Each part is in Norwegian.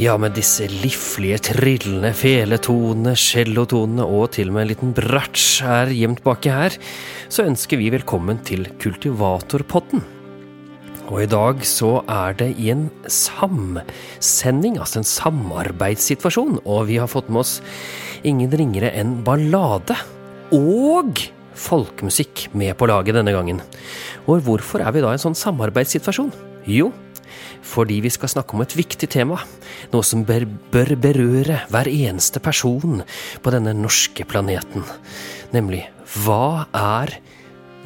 Ja, med disse liflige, trillende feletonene, cellotonene og til og med en liten bratsj er gjemt baki her, så ønsker vi velkommen til Kultivatorpodden. Og i dag så er det i en samsending, altså en samarbeidssituasjon, og vi har fått med oss ingen ringere enn ballade og folkemusikk med på laget denne gangen. Og hvorfor er vi da i en sånn samarbeidssituasjon? Jo, fordi vi skal snakke om et viktig tema. Noe som bør, bør berøre hver eneste person på denne norske planeten. Nemlig hva er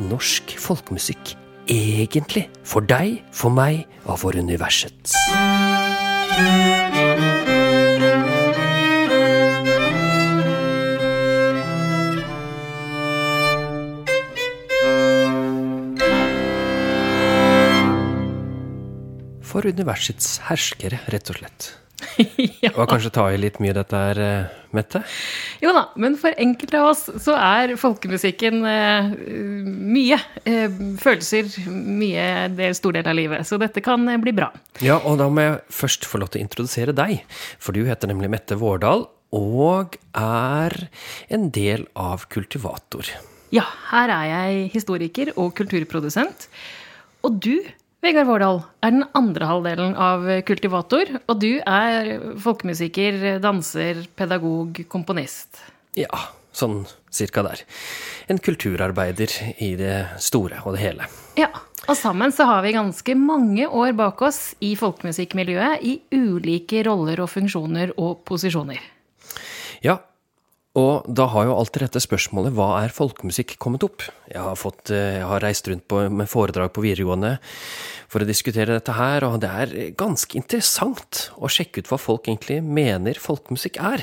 norsk folkemusikk egentlig for deg, for meg og for universet? For universets herskere, rett og slett. ja. Og kanskje ta i litt mye dette her, eh, Mette? Jo da, men for enkelte av oss så er folkemusikken eh, mye. Eh, følelser mye det er stor del av livet. Så dette kan eh, bli bra. Ja, og da må jeg først få lov til å introdusere deg. For du heter nemlig Mette Vårdal, og er en del av Kultivator. Ja, her er jeg historiker og kulturprodusent. Og du, Vegard Vårdal, er den andre halvdelen av Kultivator. Og du er folkemusiker, danser, pedagog, komponist. Ja, sånn cirka der. En kulturarbeider i det store og det hele. Ja, og sammen så har vi ganske mange år bak oss i folkemusikkmiljøet i ulike roller og funksjoner og posisjoner. Ja, og da har jo alltid dette spørsmålet hva er folkemusikk kommet opp? Jeg har, fått, eh, jeg har reist rundt på, med foredrag på videregående for å diskutere dette her, og det er ganske interessant å sjekke ut hva folk egentlig mener folkemusikk er.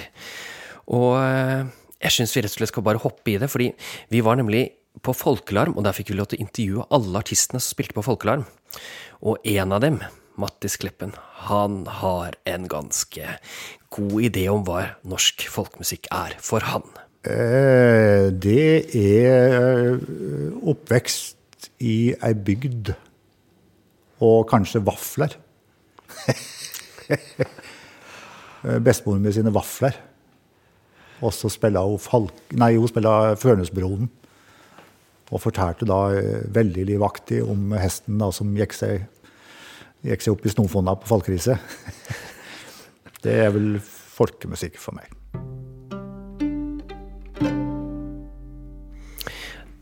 Og eh, jeg syns vi rett og slett skal bare hoppe i det, fordi vi var nemlig på Folkelarm, og der fikk vi lov til å intervjue alle artistene som spilte på Folkelarm. Og en av dem, Mattis Kleppen, han har en ganske god idé om hva norsk folkemusikk er for han. Eh, det er eh, oppvekst i ei bygd og kanskje vafler. Bestemoren med sine vafler. Og så spilla hun, Falk, nei, hun spilla Førnesbroen. Og fortalte da eh, veldig livaktig om hesten da, som gikk seg, gikk seg opp i snofonna på Falkriset. Det er vel folkemusikk for meg.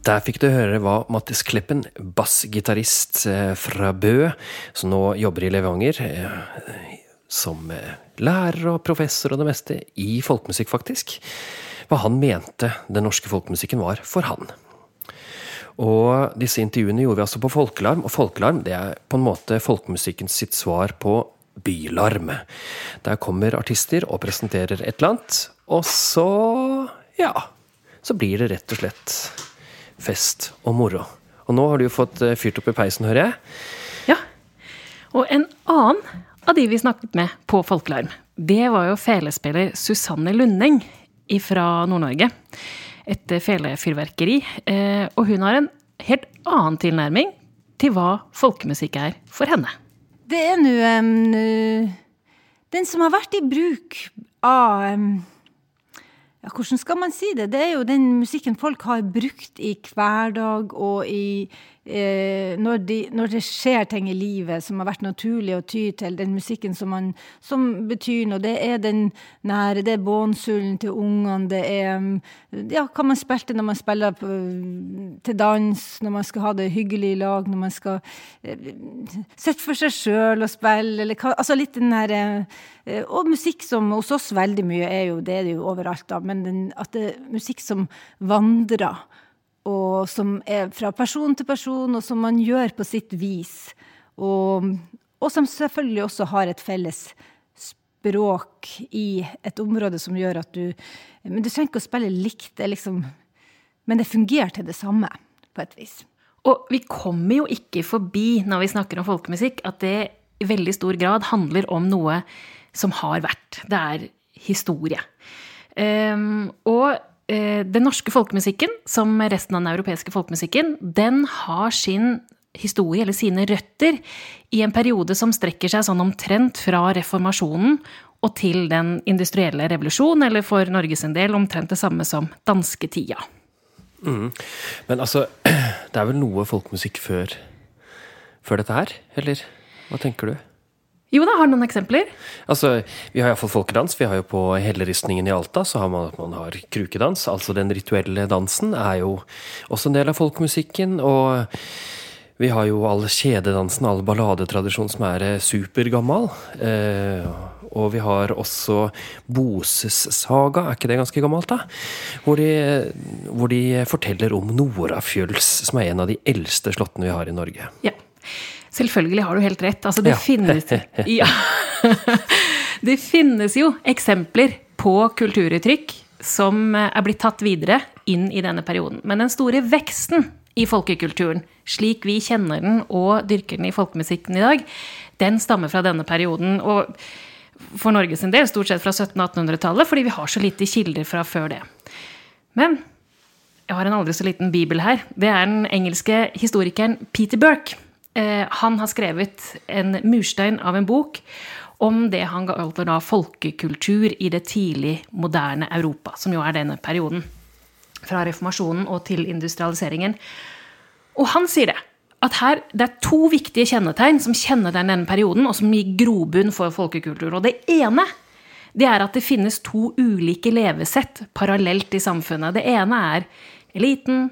Der fikk du høre hva Mattis Kleppen, bassgitarist eh, fra Bø, som nå jobber i Levanger, eh, som eh, lærer og professor og det meste i folkemusikk, faktisk, hva han mente den norske folkemusikken var for han. Og disse intervjuene gjorde vi altså på Folkelarm, og Folkelarm det er på en måte folkemusikken sitt svar på bylarm. Der kommer artister og presenterer et eller annet, og så ja, så blir det rett og slett fest og moro. Og nå har du jo fått eh, fyrt opp i peisen, hører jeg. Ja. Og en annen av de vi snakket med på Folkelarm, det var jo felespiller Susanne Lundeng fra Nord-Norge. Et felefyrverkeri. Eh, og hun har en helt annen tilnærming til hva folkemusikk er for henne. Det er nå um, Den som har vært i bruk av um, ja, Hvordan skal man si det? Det er jo den musikken folk har brukt i hverdag og i når, de, når, det skjer ting i livet som har vært naturlig å ty til. Den musikken som, man, som betyr noe. Det er den nære, det er bånsullen til ungene, det er ja, hva man spilte når man spiller på, til dans, når man skal ha det hyggelig i lag, når man skal eh, sitte for seg sjøl og spille, eller hva Altså litt den her eh, Og musikk som hos oss veldig mye er jo, det er det jo overalt, da, men den, at det er musikk som vandrer og som er fra person til person, og som man gjør på sitt vis. Og, og, som selvfølgelig også har et felles språk i et område som gjør at du Men du trenger ikke å spille likt, det liksom, men det fungerer til det samme, på et vis. Og vi kommer jo ikke forbi, når vi snakker om folkemusikk, at det i veldig stor grad handler om noe som har vært. Det er historie. Um, og den norske folkemusikken, som resten av den europeiske folkemusikken, den har sin historie, eller sine røtter, i en periode som strekker seg sånn omtrent fra reformasjonen og til den industrielle revolusjon, eller for Norges en del omtrent det samme som dansketida. Mm. Men altså, det er vel noe folkemusikk før, før dette her, eller hva tenker du? Jo da, har du noen eksempler? Altså, Vi har iallfall folkedans. Vi har jo På helleristningen i Alta så har man, at man har krukedans. Altså den rituelle dansen er jo også en del av folkemusikken. Og vi har jo all kjededansen, all balladetradisjon som er eh, supergammal. Eh, og vi har også Boses saga, er ikke det ganske gammelt, da? Hvor de, hvor de forteller om Norafjøls, som er en av de eldste slottene vi har i Norge. Ja. Selvfølgelig har du helt rett. Altså, det, ja. finnes, ja. det finnes jo eksempler på kulturuttrykk som er blitt tatt videre inn i denne perioden. Men den store veksten i folkekulturen, slik vi kjenner den og dyrker den i folkemusikken i dag, den stammer fra denne perioden. Og for Norges del stort sett fra 1700-1800-tallet, fordi vi har så lite kilder fra før det. Men jeg har en aldri så liten bibel her. Det er den engelske historikeren Peter Burke Eh, han har skrevet en murstein av en bok om det han kaller da folkekultur i det tidlig moderne Europa, som jo er denne perioden. Fra reformasjonen og til industrialiseringen. Og han sier det. At her, det er to viktige kjennetegn som kjenner denne perioden, og som gir grobunn for folkekulturen. Og det ene det er at det finnes to ulike levesett parallelt i samfunnet. Det ene er eliten,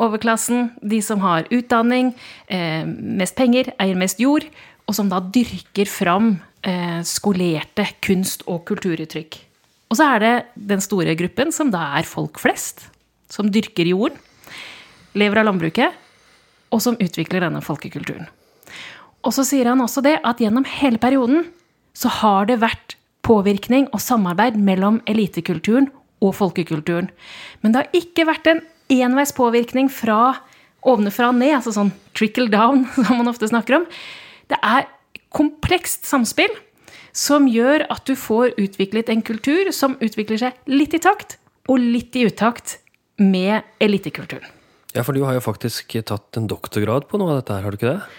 overklassen, de som har utdanning, eh, mest penger, eier mest jord, og som da dyrker fram eh, skolerte kunst- og kulturuttrykk. Og så er det den store gruppen som da er folk flest, som dyrker jorden, lever av landbruket, og som utvikler denne folkekulturen. Og så sier han også det at gjennom hele perioden så har det vært påvirkning og samarbeid mellom elitekulturen og folkekulturen. Men det har ikke vært en enveis påvirkning fra ovenfra og ned, altså sånn trickle down, som man ofte snakker om. Det er komplekst samspill som gjør at du får utviklet en kultur som utvikler seg litt i takt og litt i utakt med elitekulturen. Ja, for du har jo faktisk tatt en doktorgrad på noe av dette her, har du ikke det?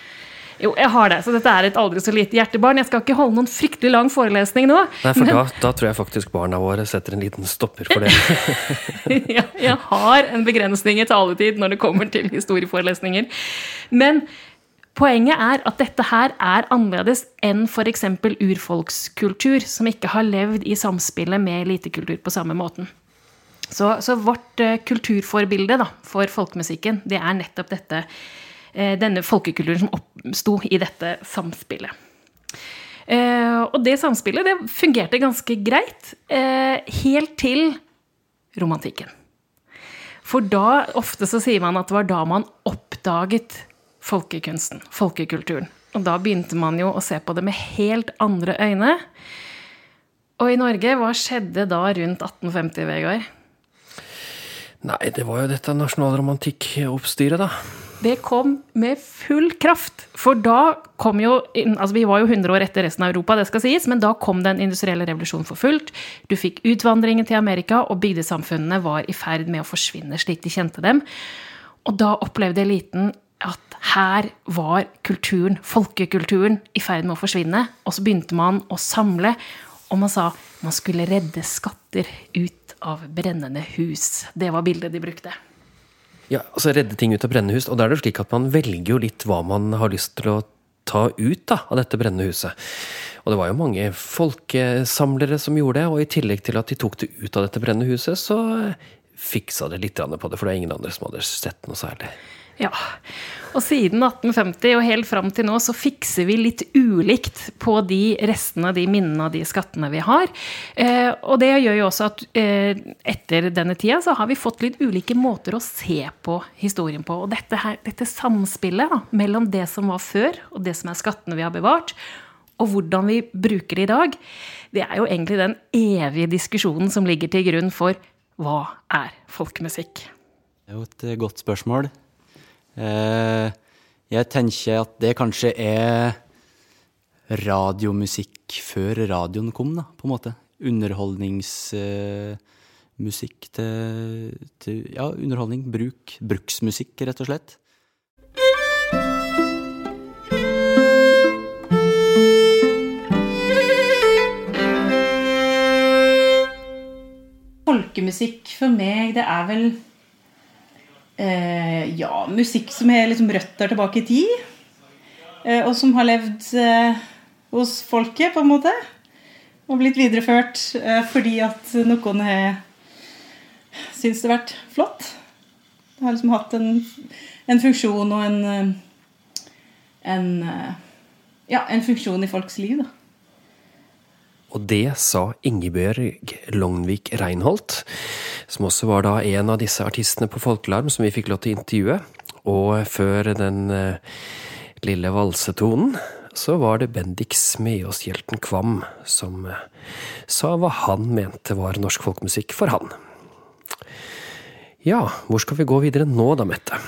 Jo, jeg har det. Så dette er et aldri så lite hjertebarn. Jeg skal ikke holde noen fryktelig lang forelesning nå. Nei, for men... da, da, tror jeg faktisk barna våre setter en liten stopper for det. ja, jeg har en begrensning i taletid når det kommer til historieforelesninger. Men poenget er at dette her er annerledes enn f.eks. urfolkskultur, som ikke har levd i samspillet med elitekultur på samme måten. Så, så vårt uh, kulturforbilde da, for folkemusikken, det er nettopp dette Eh, denne folkekulturen som oppsto i dette samspillet. Eh, og det samspillet det fungerte ganske greit eh, helt til romantikken. For da, ofte så sier man at det var da man oppdaget folkekunsten, folkekulturen. Og da begynte man jo å se på det med helt andre øyne. Og i Norge, hva skjedde da rundt 1850, Vegard? Nei, det var jo dette nasjonalromantikkoppstyret, da. Det kom med full kraft. For da kom jo altså Vi var jo 100 år etter resten av Europa, det skal sies, men da kom den industrielle revolusjonen for fullt. Du fikk utvandringen til Amerika, og bygdesamfunnene var i ferd med å forsvinne slik de kjente dem. Og da opplevde eliten at her var kulturen, folkekulturen, i ferd med å forsvinne. Og så begynte man å samle, og man sa man skulle redde skatter ut av brennende hus. Det var bildet de brukte. Ja, altså Redde ting ut av brennende hus. Og da er det slik at man velger jo litt hva man har lyst til å ta ut da, av dette brennende huset. Og det var jo mange folkesamlere som gjorde det, og i tillegg til at de tok det ut av dette brennende huset, så fiksa det litt på det, for det er ingen andre som hadde sett noe særlig. Ja. Og siden 1850 og helt fram til nå så fikser vi litt ulikt på de restene, de minnene og de skattene vi har. Eh, og det gjør jo også at eh, etter denne tida så har vi fått litt ulike måter å se på historien på. Og dette, her, dette samspillet da, mellom det som var før, og det som er skattene vi har bevart, og hvordan vi bruker det i dag, det er jo egentlig den evige diskusjonen som ligger til grunn for hva er folkemusikk? Det er jo et godt spørsmål. Eh, jeg tenker at det kanskje er radiomusikk før radioen kom, da, på en måte. Underholdningsmusikk til, til Ja, underholdning. Bruk. Bruksmusikk, rett og slett. folkemusikk for meg, det er vel eh, Ja, musikk som har liksom røtter tilbake i tid. Eh, og som har levd eh, hos folket, på en måte. Og blitt videreført eh, fordi at noen har syntes det har vært flott. Det har liksom hatt en, en funksjon og en en, eh, ja, en funksjon i folks liv, da. Og det sa Ingebjørg Lognvik Reinholt, som også var da en av disse artistene på Folkelarm som vi fikk lov til å intervjue. Og før den eh, lille valsetonen så var det Bendik Smeåshjelten Kvam som eh, sa hva han mente var norsk folkemusikk for han. Ja, hvor skal vi gå videre nå da, Mette?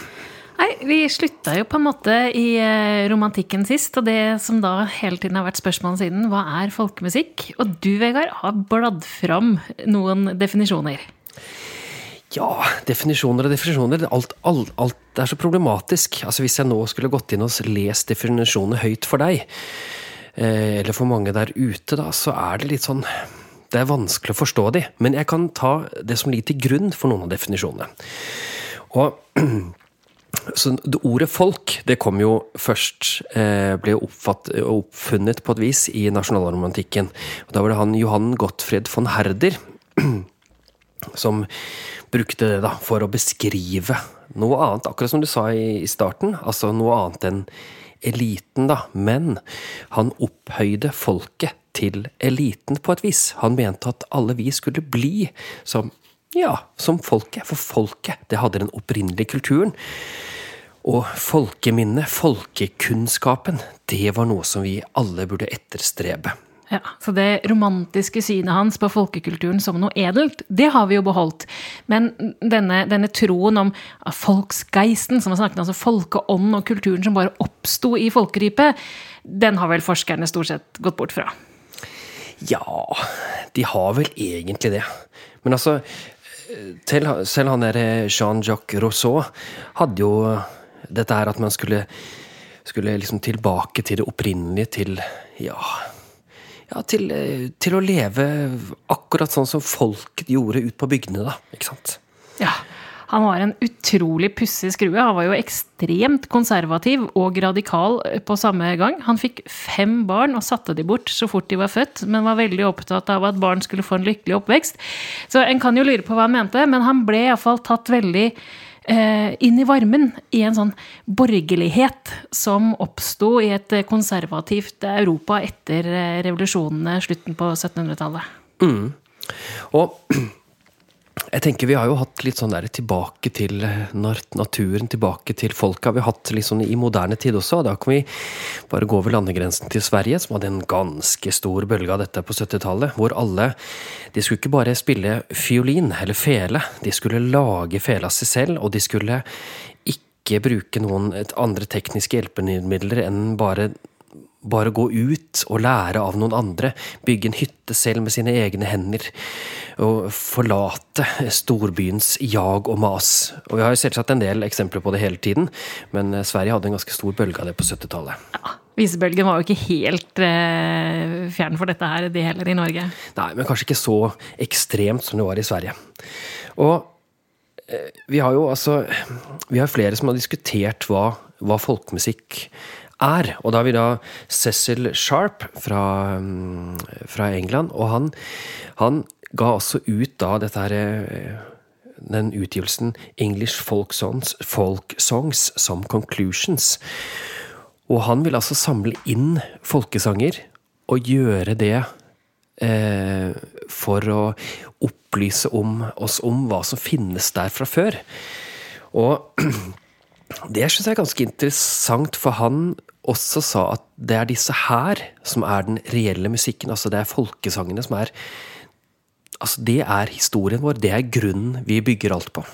Nei, Vi slutta jo på en måte i eh, romantikken sist, og det som da hele tiden har vært spørsmålet siden, hva er folkemusikk? Og du, Vegard, har bladd fram noen definisjoner. Ja, definisjoner og definisjoner. Alt, alt, alt er så problematisk. Altså Hvis jeg nå skulle gått inn og lest definisjonene høyt for deg, eh, eller for mange der ute, da, så er det litt sånn Det er vanskelig å forstå de. Men jeg kan ta det som ligger til grunn for noen av definisjonene. Og så det Ordet folk det kom jo først eh, ble oppfatt, oppfunnet på et vis i nasjonalromantikken. Og Da var det han Johan Gottfried von Herder som brukte det da for å beskrive noe annet, akkurat som du sa i, starten. Altså noe annet enn eliten, da. Men han opphøyde folket til eliten på et vis. Han mente at alle vi skulle bli som ja, som folket. For folket, det hadde den opprinnelige kulturen. Og folkeminnet, folkekunnskapen, det var noe som vi alle burde etterstrebe. Ja, Så det romantiske synet hans på folkekulturen som noe edelt, det har vi jo beholdt. Men denne, denne troen om folksgeisten, som har snakket altså folkeånden og kulturen som bare oppsto i folkerypet, den har vel forskerne stort sett gått bort fra. Ja, de har vel egentlig det. Men altså, selv han der Jean-Jacques Rousseau hadde jo dette her at man skulle, skulle liksom tilbake til det opprinnelige, til ja, ja til, til, å leve akkurat sånn som folk gjorde ut på bygdene, da. Ikke sant? Ja. Han var en utrolig pussig skrue. Han var jo ekstremt konservativ og radikal på samme gang. Han fikk fem barn og satte de bort så fort de var født, men var veldig opptatt av at barn skulle få en lykkelig oppvekst. Så en kan jo lure på hva han mente, men han ble iallfall tatt veldig inn i varmen i en sånn borgerlighet som oppsto i et konservativt Europa etter eh, revolusjonene slutten på 1700-tallet. Mm. Og jeg tenker Vi har jo hatt litt sånn der tilbake til naturen, tilbake til folka. Vi har hatt litt sånn i moderne tid også. Da kan vi bare gå over landegrensen til Sverige, som hadde en ganske stor bølge av dette på 70-tallet. Hvor alle De skulle ikke bare spille fiolin eller fele, de skulle lage fela seg selv, og de skulle ikke bruke noen andre tekniske hjelpemidler enn bare bare gå ut og lære av noen andre. Bygge en hytte selv med sine egne hender. Og forlate storbyens jag og mas. Og vi har jo selvsagt en del eksempler på det hele tiden, men eh, Sverige hadde en ganske stor bølge av det på 70-tallet. Ja, Visebølgen var jo ikke helt eh, fjern for dette her, det heller, i Norge. Nei, men kanskje ikke så ekstremt som det var i Sverige. Og eh, vi har jo altså Vi har flere som har diskutert hva, hva folkemusikk er. Og da har vi da Cecil Sharp fra, mm, fra England, og han, han, ga også ut da dette her eh, den utgivelsen English Folk Songs, folk songs som Conclusions. Og han vil altså samle inn folkesanger og gjøre det eh, for å opplyse om oss om hva som finnes der fra før. Og det syns jeg er ganske interessant, for han også sa at det er disse her som er den reelle musikken. Altså det er folkesangene som er Altså det er historien vår. Det er grunnen vi bygger alt på.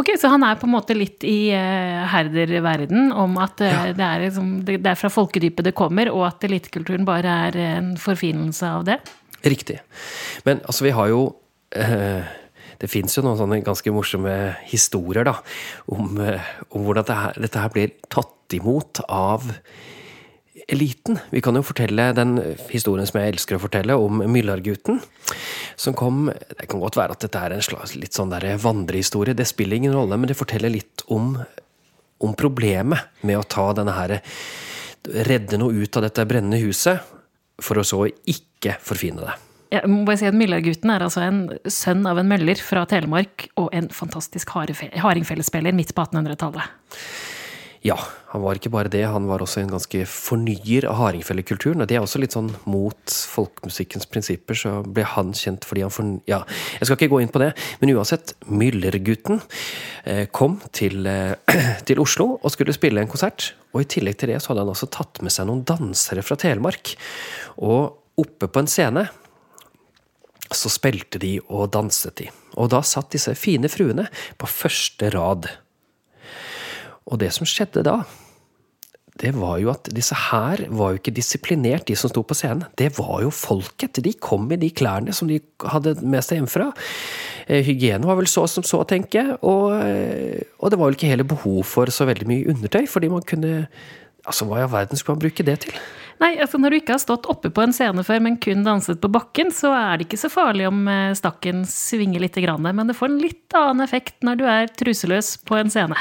Ok, Så han er på en måte litt i uh, herder-verden om at uh, ja. det, er liksom, det, er fra folkedypet det kommer, og at elitekulturen bare er en forfinelse av det? Riktig. Men altså, vi har jo uh, det fins jo noen sånne ganske morsomme historier da, om, om hvordan dette her, dette her blir tatt imot av eliten. Vi kan jo fortelle den historien som jeg elsker å fortelle, om Myllargutten. Som kom Det kan godt være at dette er en slags litt sånn der vandrehistorie, det spiller ingen rolle, men det forteller litt om, om problemet med å ta denne her Redde noe ut av dette brennende huset, for å så ikke forfine det. Jeg må bare si at Myllargutten er altså en sønn av en møller fra Telemark og en fantastisk hardingfellesspiller midt på 1800-tallet. Ja, han var ikke bare det, han var også en ganske fornyer av hardingfellekulturen. Og det er også litt sånn mot folkemusikkens prinsipper, så ble han kjent fordi han forny... Ja, jeg skal ikke gå inn på det, men uansett, Myllergutten eh, kom til, eh, til Oslo og skulle spille en konsert. Og i tillegg til det så hadde han også tatt med seg noen dansere fra Telemark. Og oppe på en scene så spilte de og danset de. Og da satt disse fine fruene på første rad. Og det som skjedde da, det var jo at disse her var jo ikke disiplinert, de som sto på scenen. Det var jo folket. De kom i de klærne som de hadde med seg hjemmefra. Eh, Hygiene var vel så som så, tenker jeg. Og, eh, og det var vel ikke heller behov for så veldig mye undertøy, fordi man kunne Altså, hva i all verden skulle man bruke det til? Nei, altså Når du ikke har stått oppe på en scene før, men kun danset på bakken, så er det ikke så farlig om eh, stakken svinger litt, men det får en litt annen effekt når du er truseløs på en scene.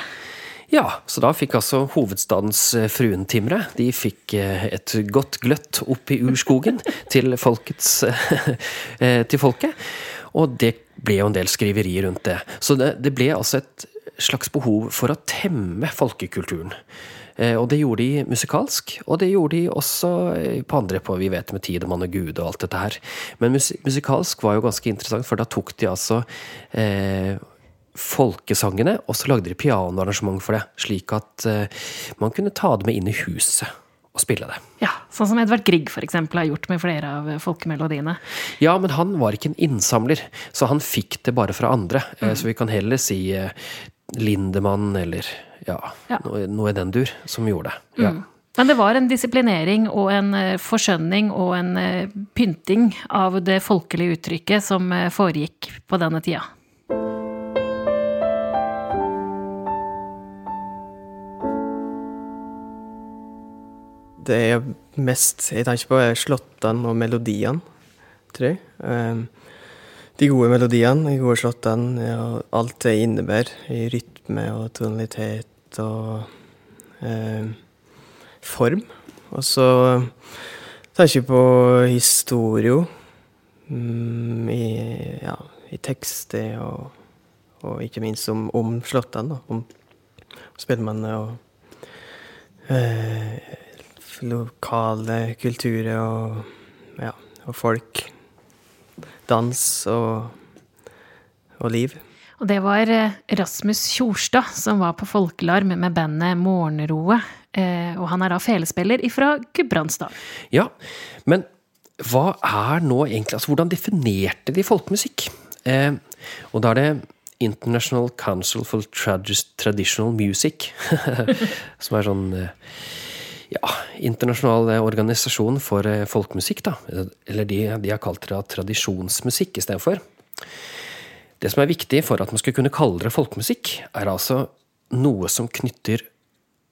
Ja, så da fikk altså hovedstadens fruentimre De fikk eh, et godt gløtt opp i urskogen til, folkets, eh, til folket. Og det ble jo en del skriverier rundt det. Så det, det ble altså et slags behov for å temme folkekulturen. Eh, Og det gjorde de musikalsk, og det gjorde de også eh, på andre på Vi vet med Tidemann og Gude og alt dette her. Men mus musikalsk var jo ganske interessant, for da tok de altså eh, folkesangene, og så lagde de pianoarrangement for det. Slik at eh, man kunne ta det med inn i huset og spille det. Ja, Sånn som Edvard Grieg for eksempel, har gjort med flere av folkemelodiene. Ja, men han var ikke en innsamler, så han fikk det bare fra andre. Mm. Så vi kan heller si eh, Lindemann eller ja, Ja. Noe, noe i den dur som gjorde det. Ja. Men det var en disiplinering og en eh, forskjønning og en eh, pynting av det folkelige uttrykket som eh, foregikk på denne tida. Det er mest jeg tenker på, er slåttene og melodiene, tror jeg. Ehm, De gode melodiene, de gode slåttene, og alt det innebærer i rytme og tonalitet og eh, form. Og så tenker jeg på historie, mm, i, ja, i tekster og, og ikke minst om, om slåttene. Om spellemennene og eh, lokale kulturer og, ja, og folk. Dans og, og liv. Og det var eh, Rasmus Tjorstad som var på folkelarm med bandet Morgenroe. Eh, Og han er da felespiller ifra Gudbrandsdal. Ja, men hva er nå egentlig Altså, hvordan definerte de folkemusikk? Eh, og da er det International Council for Traditional Music, som er sånn eh, ja, internasjonal organisasjon for folkemusikk, da. Eller de, de har kalt det tradisjonsmusikk istedenfor. Det som er viktig for at man skal kunne kalle det folkemusikk, er altså noe som knytter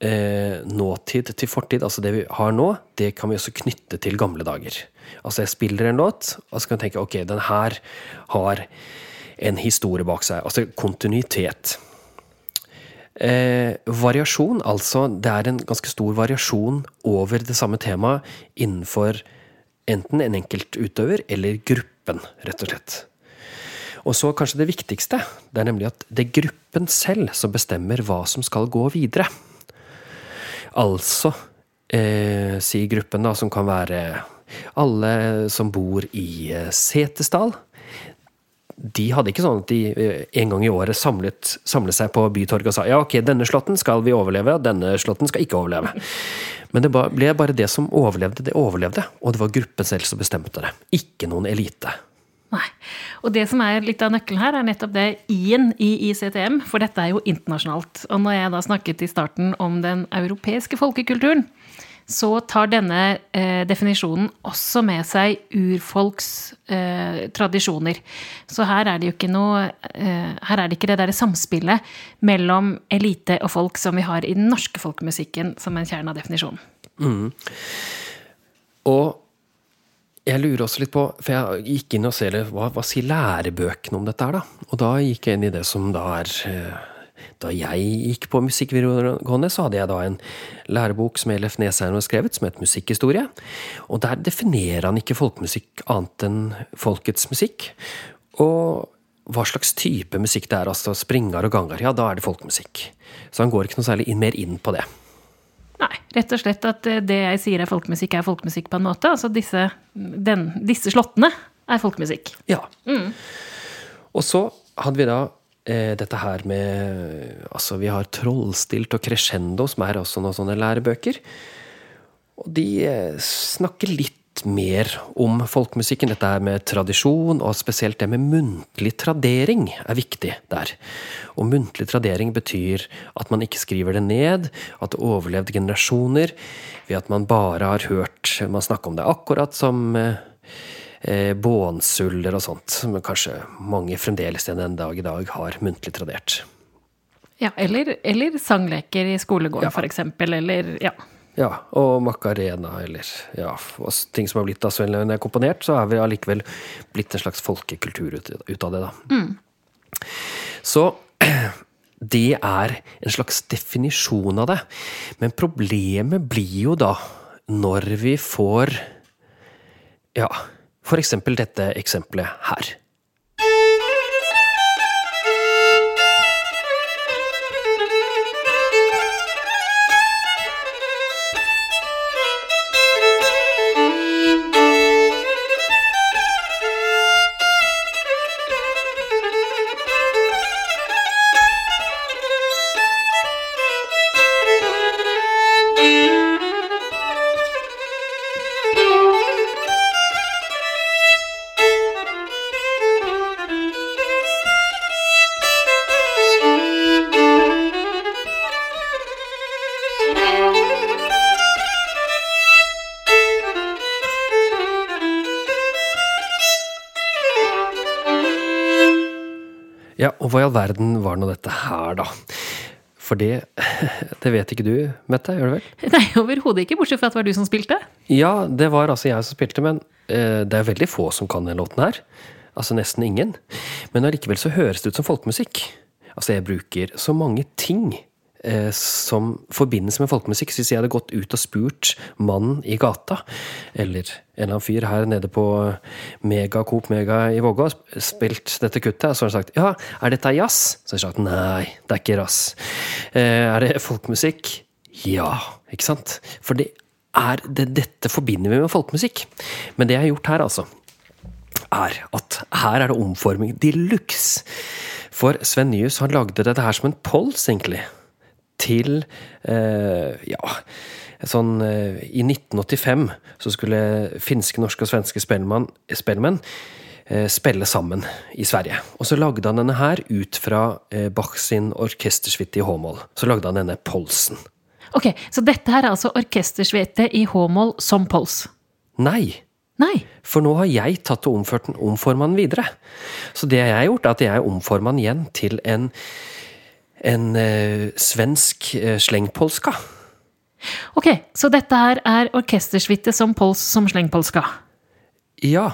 eh, nåtid til fortid. Altså det vi har nå, det kan vi også knytte til gamle dager. Altså jeg spiller en låt, og så kan jeg tenke ok, den her har en historie bak seg. Altså kontinuitet. Eh, variasjon, altså det er en ganske stor variasjon over det samme temaet innenfor enten en enkelt utøver eller gruppen, rett og slett. Og så kanskje det viktigste, det er nemlig at det er gruppen selv som bestemmer hva som skal gå videre. Altså, eh, sier gruppen da, som kan være alle som bor i eh, Setesdal. De hadde ikke sånn at de eh, en gang i året samlet, samlet seg på Bytorget og sa ja, ok, denne slåtten skal vi overleve, og denne slåtten skal ikke overleve. Men det ble bare det som overlevde, det overlevde. Og det var gruppen selv som bestemte det. Ikke noen elite. Nei. Og det som er litt av nøkkelen her, er nettopp det I-en i ICTM, for dette er jo internasjonalt. Og når jeg da snakket i starten om den europeiske folkekulturen, så tar denne eh, definisjonen også med seg urfolks eh, tradisjoner. Så her er det jo ikke noe eh, Her er det ikke det derre samspillet mellom elite og folk som vi har i den norske folkemusikken som en kjerne av definisjonen. Og jeg lurer også litt på, for jeg gikk inn og ser hva, hva sier lærebøkene om dette her, da? Og da gikk jeg inn i det som da er eh, Da jeg gikk på musikkvideregående, så hadde jeg da en lærebok som Ellef Nesheim har skrevet, som het Musikkhistorie. Og der definerer han ikke folkemusikk annet enn folkets musikk. Og hva slags type musikk det er, altså springar og gangar, ja, da er det folkemusikk. Så han går ikke noe særlig mer inn på det. Nei, rett og slett at eh, det jeg sier er folkemusikk, er folkemusikk på en måte. Altså disse, den, disse slåttene er folkemusikk. Ja. Og så hadde vi da eh, dette her med Altså, vi har Trollstilt og Crescendo, som er også noen sånne lærebøker. Og de eh, snakker litt mer om folkemusikken. Dette her med tradisjon, og spesielt det med muntlig tradering er viktig der. Og muntlig tradering betyr at man ikke skriver det ned, at det overlevde generasjoner ved at man bare har hørt man snakke om det. Akkurat som eh, eh, bånsuller og sånt, som kanskje mange fremdeles den en dag i dag har muntlig tradert. Ja, eller, eller sangleker i skolegården, Ja. eksempel. Eller ja. Ja, og Macarena, eller ja, ting som har blitt av så veldig komponert, så er vi allikevel blitt en slags folkekultur ut, ut av det, da. Så det er en slags definisjon av det. Men problemet blir jo da når vi får Ja, for eksempel dette eksempelet her. For det Det vet ikke du, Mette, gjør du vel? Nei, overhodet ikke, bortsett fra at det var du som spilte. Ja, det var altså jeg som spilte, men uh, det er veldig få som kan den låten her. Altså nesten ingen. Men allikevel så høres det ut som folkemusikk. Altså, jeg bruker så mange ting som forbindes med folkemusikk. Så hvis jeg hadde gått ut og spurt mannen i gata, eller en eller annen fyr her nede på Mega Coop Mega i Vågå, spilt dette kuttet, så har han sagt ja, er dette jazz? Så har jeg sagt nei, det er ikke jazz. Eh, er det folkemusikk? Ja, ikke sant? For det er, det, dette forbinder vi med folkemusikk. Men det jeg har gjort her, altså, er at her er det omforming de luxe. For Sven Nyhus han lagde dette her som en pols, egentlig. Til eh, ja, sånn eh, I 1985 så skulle finske, norske og svenske spellemann, spellemenn eh, spille sammen i Sverige. Og så lagde han denne her ut fra eh, Bach sin orkestersuite i H-moll. Så lagde han denne polsen. Ok, Så dette her er altså orkestersvete i H-moll som pols? Nei! Nei. For nå har jeg tatt og omforma den videre. Så det jeg har gjort, er at jeg omforma den igjen til en, en eh, svensk eh, slengpolska. Ok, så dette her er orkestersuite som pols som slengpolska? Ja.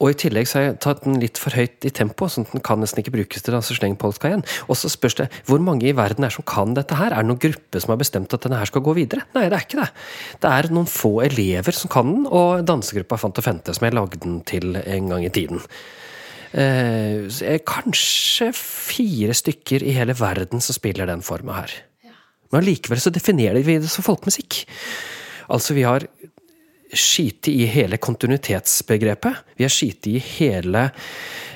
Og i tillegg så har jeg tatt den litt for høyt i tempo, sånn at den kan nesten ikke brukes til altså slengpolska igjen. Og så spørs det hvor mange i verden er som kan dette her? Er det noen gruppe som har bestemt at denne her skal gå videre? Nei, det er ikke det. Det er noen få elever som kan den, og dansegruppa Fant og Fente, som jeg lagde den til en gang i tiden. Eh, kanskje fire stykker i hele verden som spiller den forma her. Men allikevel så definerer vi det som folkemusikk. Altså, vi har skite i hele kontinuitetsbegrepet. Vi har skite i hele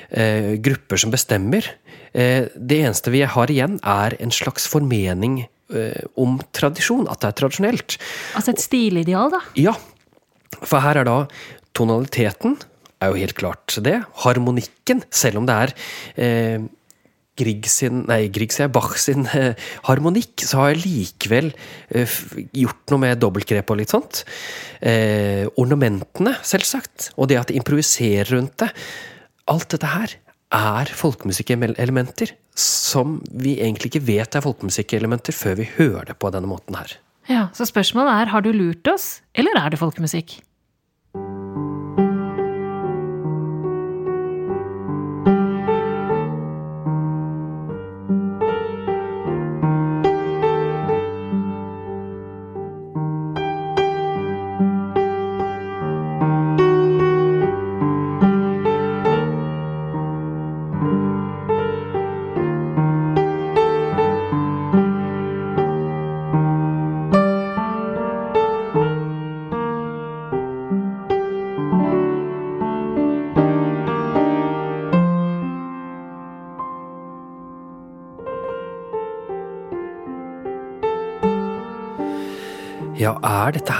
eh, grupper som bestemmer. Eh, det eneste vi har igjen, er en slags formening eh, om tradisjon. At det er tradisjonelt. Altså et stilideal, da? Ja, for her er da tonaliteten er jo helt klart det. Harmonikken, selv om det er eh, Grieg sin, nei, Grieg sier Bach sin eh, harmonikk, så har jeg likevel eh, gjort noe med dobbeltgrep og litt sånt. Eh, ornamentene, selvsagt, og det at det improviserer rundt det. Alt dette her er folkemusikkelementer som vi egentlig ikke vet er folkemusikkelementer før vi hører det på denne måten her. Ja, Så spørsmålet er har du lurt oss, eller er det folkemusikk?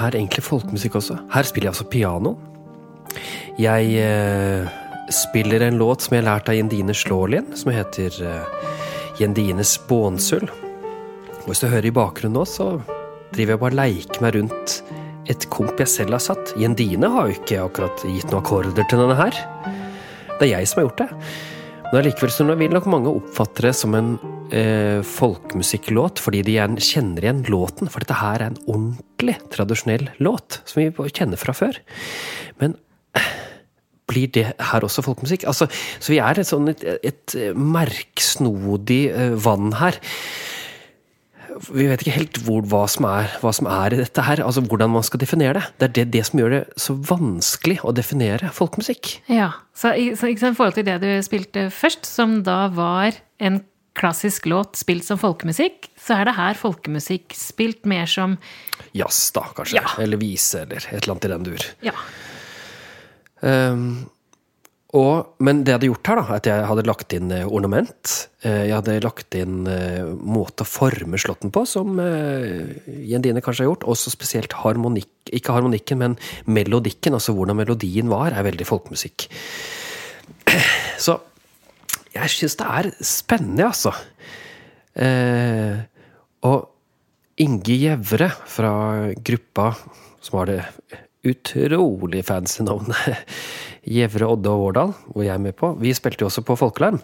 Her egentlig folkemusikk også? Her spiller jeg altså piano. Jeg eh, spiller en låt som jeg har lært av Jendine Slålien, som heter eh, Jendines bånsull. Og hvis du hører i bakgrunnen nå, så driver jeg bare og leker meg rundt et komp jeg selv har satt. Jendine har jo ikke akkurat gitt noen akkorder til denne her. Det er jeg som har gjort det. Men allikevel vil nok mange oppfatte det som en eh, folkemusikklåt, fordi de gjerne kjenner igjen låten. For dette her er en ordentlig tradisjonell låt, som vi kjenner fra før. Men blir det her også folkemusikk? Altså, så vi er et sånn et, et merksnodig eh, vann her. Vi vet ikke helt hvor, hva, som er, hva som er i dette her, altså hvordan man skal definere det. Det er det, det som gjør det så vanskelig å definere folkemusikk. Ja, så, så, I forhold til det du spilte først, som da var en klassisk låt spilt som folkemusikk, så er det her folkemusikk spilt mer som Jazz, da, kanskje. Ja. Eller vise, eller et eller annet i den dur. Ja. Um, og, men det jeg hadde gjort her, da, at jeg hadde lagt inn eh, ornament. Eh, jeg hadde lagt inn eh, måte å forme slåtten på, som Jendine kanskje har gjort. Også spesielt harmonikk, ikke harmonikken, men melodikken. Altså hvordan melodien var, er veldig folkemusikk. Så jeg syns det er spennende, altså. Eh, og Inge Gjevre fra gruppa som har det utrolig fancy navnet Gjevre, Odde og Vårdal, hvor jeg er med på. Vi spilte jo også på Folkelarm.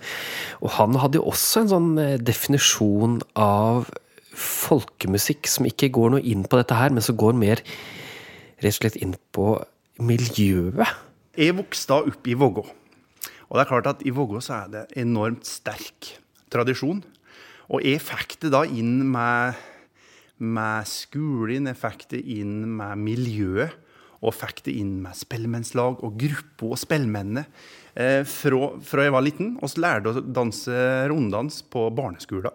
Og han hadde jo også en sånn eh, definisjon av folkemusikk som ikke går noe inn på dette her, men som går mer rett og slett inn på miljøet. Jeg vokste opp i Vågå. Og det er klart at i Vågå så er det enormt sterk tradisjon. Og jeg fikk det da inn med, med skolen, jeg fikk det inn med miljøet. Og fikk det inn med spellemannslag og gruppa og spellemennene eh, fra, fra jeg var liten. Og så lærte jeg å danse runddans på barneskolen.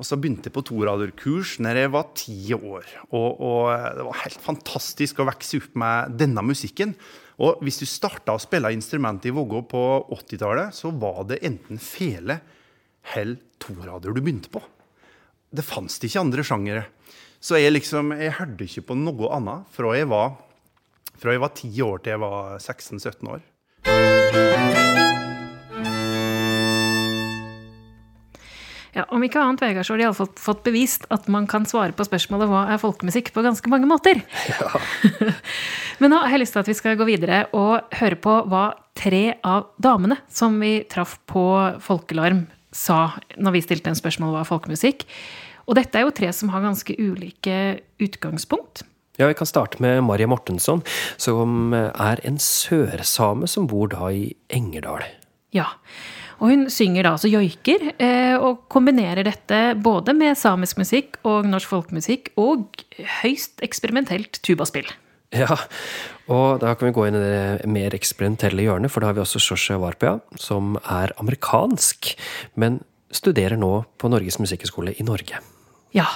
Og så begynte jeg på toraderkurs når jeg var ti år. Og, og, det var helt fantastisk å vokse opp med denne musikken. Og hvis du starta å spille instrument i Vågå på 80-tallet, så var det enten fele eller torader du begynte på. Det fantes ikke andre sjangere. Så jeg liksom, jeg hørte ikke på noe annet fra jeg var fra jeg var ti år til jeg var 16-17 år. Ja, Om ikke annet, Vegard, så har de iallfall fått bevist at man kan svare på spørsmålet hva er folkemusikk på ganske mange måter. Ja. Men nå har jeg lyst til at vi skal gå videre og høre på hva tre av damene som vi traff på Folkelarm, sa når vi stilte en spørsmål hva er folkemusikk. Og dette er jo tre som har ganske ulike utgangspunkt. Ja, Vi kan starte med Maria Mortensson, som er en sørsame som bor da i Engerdal. Ja, og hun synger da altså joiker, og kombinerer dette både med samisk musikk og norsk folkemusikk, og høyst eksperimentelt tubaspill. Ja, og da kan vi gå inn i det mer eksperimentelle hjørnet, for da har vi også Shosha Warpia, som er amerikansk, men studerer nå på Norges musikkhøgskole i Norge. Ja,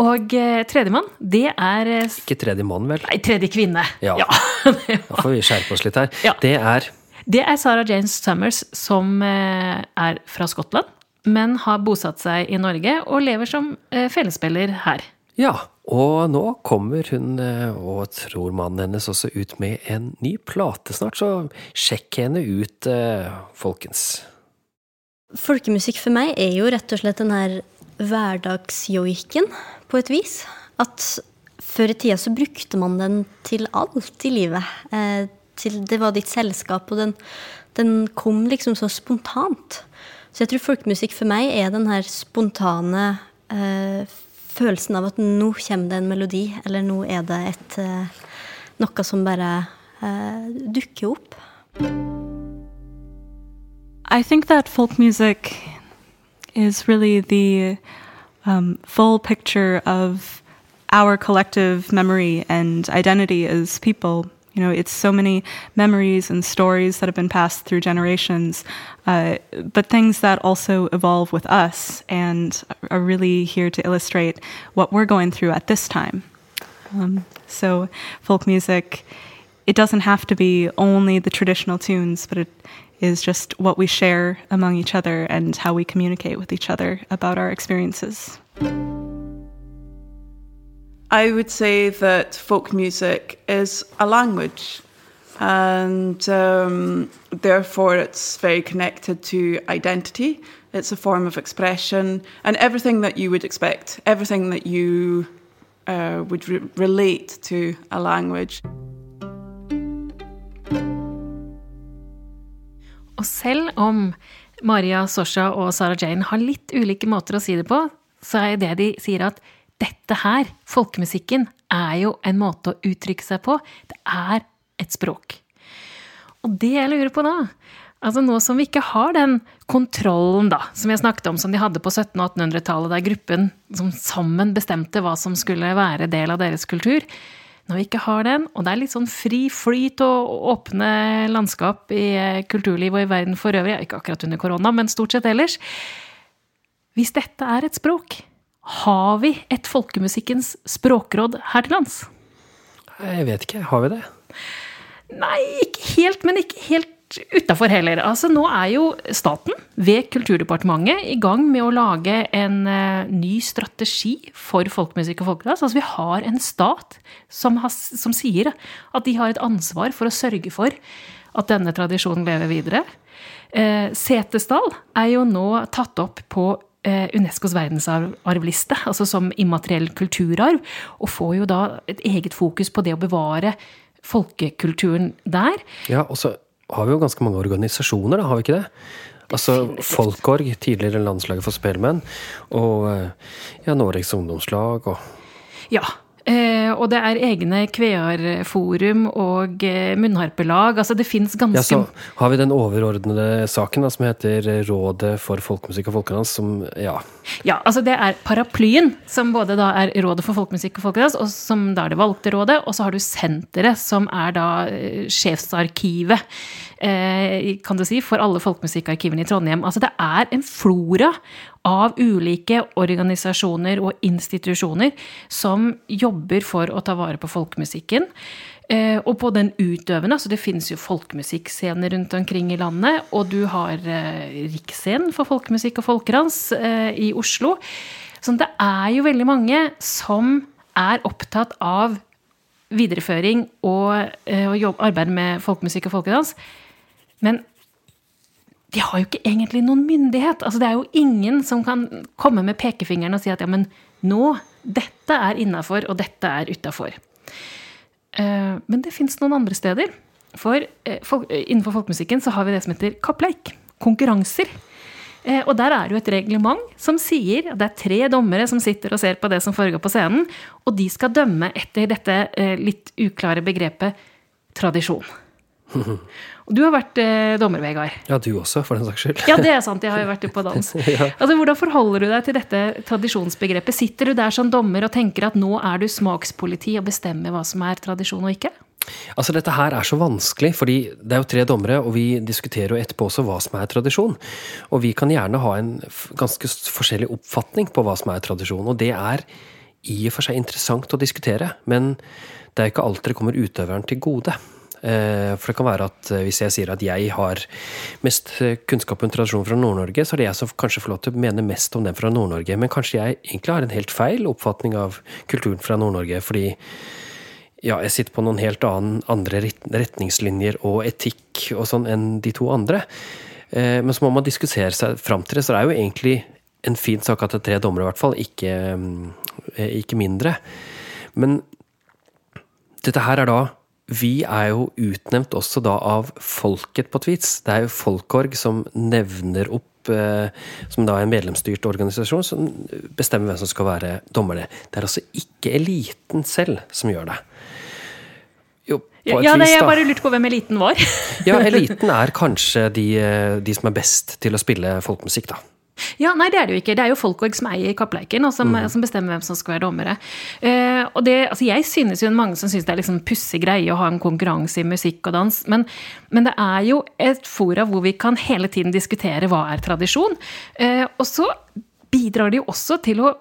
og eh, tredjemann, det er eh, Ikke tredje mann, vel? Nei, tredje kvinne. Ja. ja. da får vi skjerpe oss litt her. Ja. Det er Det er Sarah James Summers, som eh, er fra Skottland, men har bosatt seg i Norge og lever som felespiller her. Ja, og nå kommer hun og tror mannen hennes også ut med en ny plate snart, så sjekk henne ut, folkens. Folkemusikk for meg er jo rett og slett den her hverdagsjoiken, på et vis. At før i tida så brukte man den til alt i livet. Til det var ditt selskap, og den, den, kom liksom så spontant. Så jeg tror folkemusikk for meg er den her spontane eh, følelsen av at nå kommer det en melodi, eller nå er det et eh, noe som bare eh, dukker opp. I think that folk music is really the um, full picture of our collective memory and identity as people. You know, it's so many memories and stories that have been passed through generations, uh, but things that also evolve with us and are really here to illustrate what we're going through at this time. Um, so, folk music, it doesn't have to be only the traditional tunes, but it is just what we share among each other and how we communicate with each other about our experiences. I would say that folk music is a language, and um, therefore it's very connected to identity. It's a form of expression, and everything that you would expect, everything that you uh, would re relate to a language. Og selv om Maria Sosha og Sarah Jane har litt ulike måter å si det på, så er det de sier at dette her, folkemusikken, er jo en måte å uttrykke seg på. Det er et språk. Og det jeg lurer på da, altså nå som vi ikke har den kontrollen da, som jeg snakket om, som de hadde på 1700- og 1800-tallet, der gruppen som sammen bestemte hva som skulle være del av deres kultur, når vi ikke har den, og det er litt sånn fri flyt og åpne landskap i eh, kulturlivet og i verden for øvrig, ikke akkurat under korona, men stort sett ellers Hvis dette er et språk, har vi et folkemusikkens språkråd her til lands? Jeg vet ikke. Har vi det? Nei, ikke helt, men ikke helt utafor heller. Altså, nå er jo staten ved Kulturdepartementet i gang med å lage en uh, ny strategi for folkemusikk og folkedans. Altså, vi har en stat som, has, som, sier at de har et ansvar for å sørge for at denne tradisjonen lever videre. Uh, Setesdal er jo nå tatt opp på Unescos verdensarvliste, altså som immateriell kulturarv, og får jo da et eget fokus på det å bevare folkekulturen der. Ja, og så har vi jo ganske mange organisasjoner, da, har vi ikke det? Altså Folkorg, tidligere landslaget for spelmenn, og ja, Norges ungdomslag og Ja. Eh, og det er egne kvearforum og eh, munnharpelag. Altså det fins ganske Ja, så har vi den overordnede saken da, som heter Rådet for folkemusikk og folkedans, som ja. Ja, altså det er paraplyen, som både da er Rådet for folkemusikk og folkedans, og som da er det valgte rådet, og så har du senteret, som er da eh, sjefsarkivet, eh, kan du si, for alle folkemusikkarkivene i Trondheim. Altså det er en flora av ulike organisasjoner og institusjoner som jobber for å ta vare på folkemusikken. Eh, og på den utøvende, altså det finnes jo folkemusikkscener rundt omkring i landet. Og du har eh, Riksscenen for folkemusikk og folkedans eh, i Oslo. Så det er jo veldig mange som er opptatt av videreføring og, og arbeid med folkemusikk og folkedans. Men de har jo ikke egentlig noen myndighet. Altså, det er jo ingen som kan komme med pekefingeren og si at ja, men nå, dette er innafor, og dette er utafor. Uh, men det fins noen andre steder. For uh, folk, innenfor folkemusikken så har vi det som heter kappleik. Konkurranser. Og der er det jo et reglement som sier at det er tre dommere som sitter og ser på det som foregår på scenen, og de skal dømme etter dette litt uklare begrepet tradisjon. Og du har vært eh, dommer, Vegard. Ja, du også, for den saks skyld. ja, det er sant. Jeg har jo vært på dans. ja. Altså, Hvordan forholder du deg til dette tradisjonsbegrepet? Sitter du der som dommer og tenker at nå er du smakspoliti og bestemmer hva som er tradisjon og ikke? Altså, Dette her er så vanskelig, fordi det er jo tre dommere, og vi diskuterer jo etterpå også hva som er tradisjon. Og vi kan gjerne ha en ganske forskjellig oppfatning på hva som er tradisjon. Og det er i og for seg interessant å diskutere, men det er ikke alltid det kommer utøveren til gode. For det kan være at hvis jeg sier at jeg har mest kunnskap om tradisjon fra Nord-Norge, så er det jeg som kanskje får lov til å mene mest om den fra Nord-Norge. Men kanskje jeg egentlig har en helt feil oppfatning av kulturen fra Nord-Norge. Fordi ja, jeg sitter på noen helt annen, andre retningslinjer og etikk og sånn enn de to andre. Men så må man diskutere seg fram til det. Så det er jo egentlig en fin sak at det er tre dommere, i hvert fall. Ikke, ikke mindre. Men dette her er da vi er jo utnevnt også da av folket på Tweets. Det er jo Folkorg som nevner opp eh, som da er en medlemsstyrt organisasjon, som bestemmer hvem som skal være dommerne. Det er altså ikke eliten selv som gjør det. Jo, Ja, nei, vis, jeg bare lurte på hvem eliten var. Ja, eliten er kanskje de, eh, de som er best til å spille folkemusikk, da. Ja, nei, det er det jo ikke. Det er jo Folkvåg som eier Kappleiken, og som, som bestemmer hvem som skal være dommere. Uh, og det, altså Jeg synes jo mange som syns det er liksom pussig greie å ha en konkurranse i musikk og dans, men, men det er jo et fora hvor vi kan hele tiden diskutere hva er tradisjon. Uh, og så bidrar det jo også til å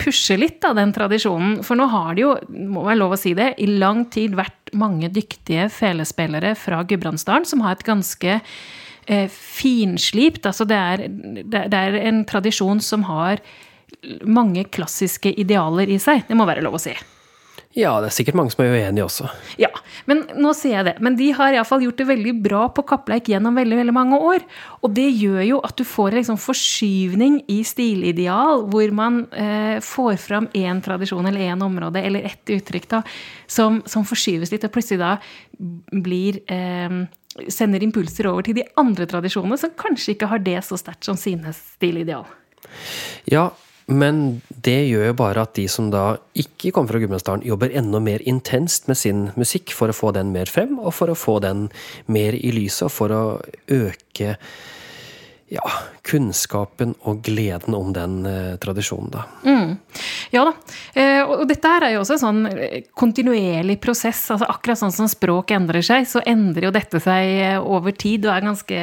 pushe litt av den tradisjonen. For nå har det jo, må være lov å si det, i lang tid vært mange dyktige felespillere fra Gudbrandsdalen som har et ganske finslipt Altså det er, det, det er en tradisjon som har mange klassiske idealer i seg. Det må være lov å si. Ja, det er sikkert mange som er uenige også. Ja, men nå sier jeg det. Men de har iallfall gjort det veldig bra på kappleik gjennom veldig veldig mange år. Og det gjør jo at du får en liksom forskyvning i stilideal, hvor man eh, får fram én tradisjon eller én område eller ett uttrykk da, som, som forskyves litt, og plutselig da blir eh, Sender impulser over til de andre tradisjonene, som kanskje ikke har det så sterkt som sine stilideal. Ja, men det gjør jo bare at de som da ikke kommer fra Gudbrandsdalen, jobber enda mer intenst med sin musikk for å få den mer frem, og for å få den mer i lyset, og for å øke ja, kunnskapen og gleden om den eh, tradisjonen, da. Mm. Ja da. Eh, og dette her er jo også en sånn eh, kontinuerlig prosess. altså Akkurat sånn som språk endrer seg, så endrer jo dette seg eh, over tid og er ganske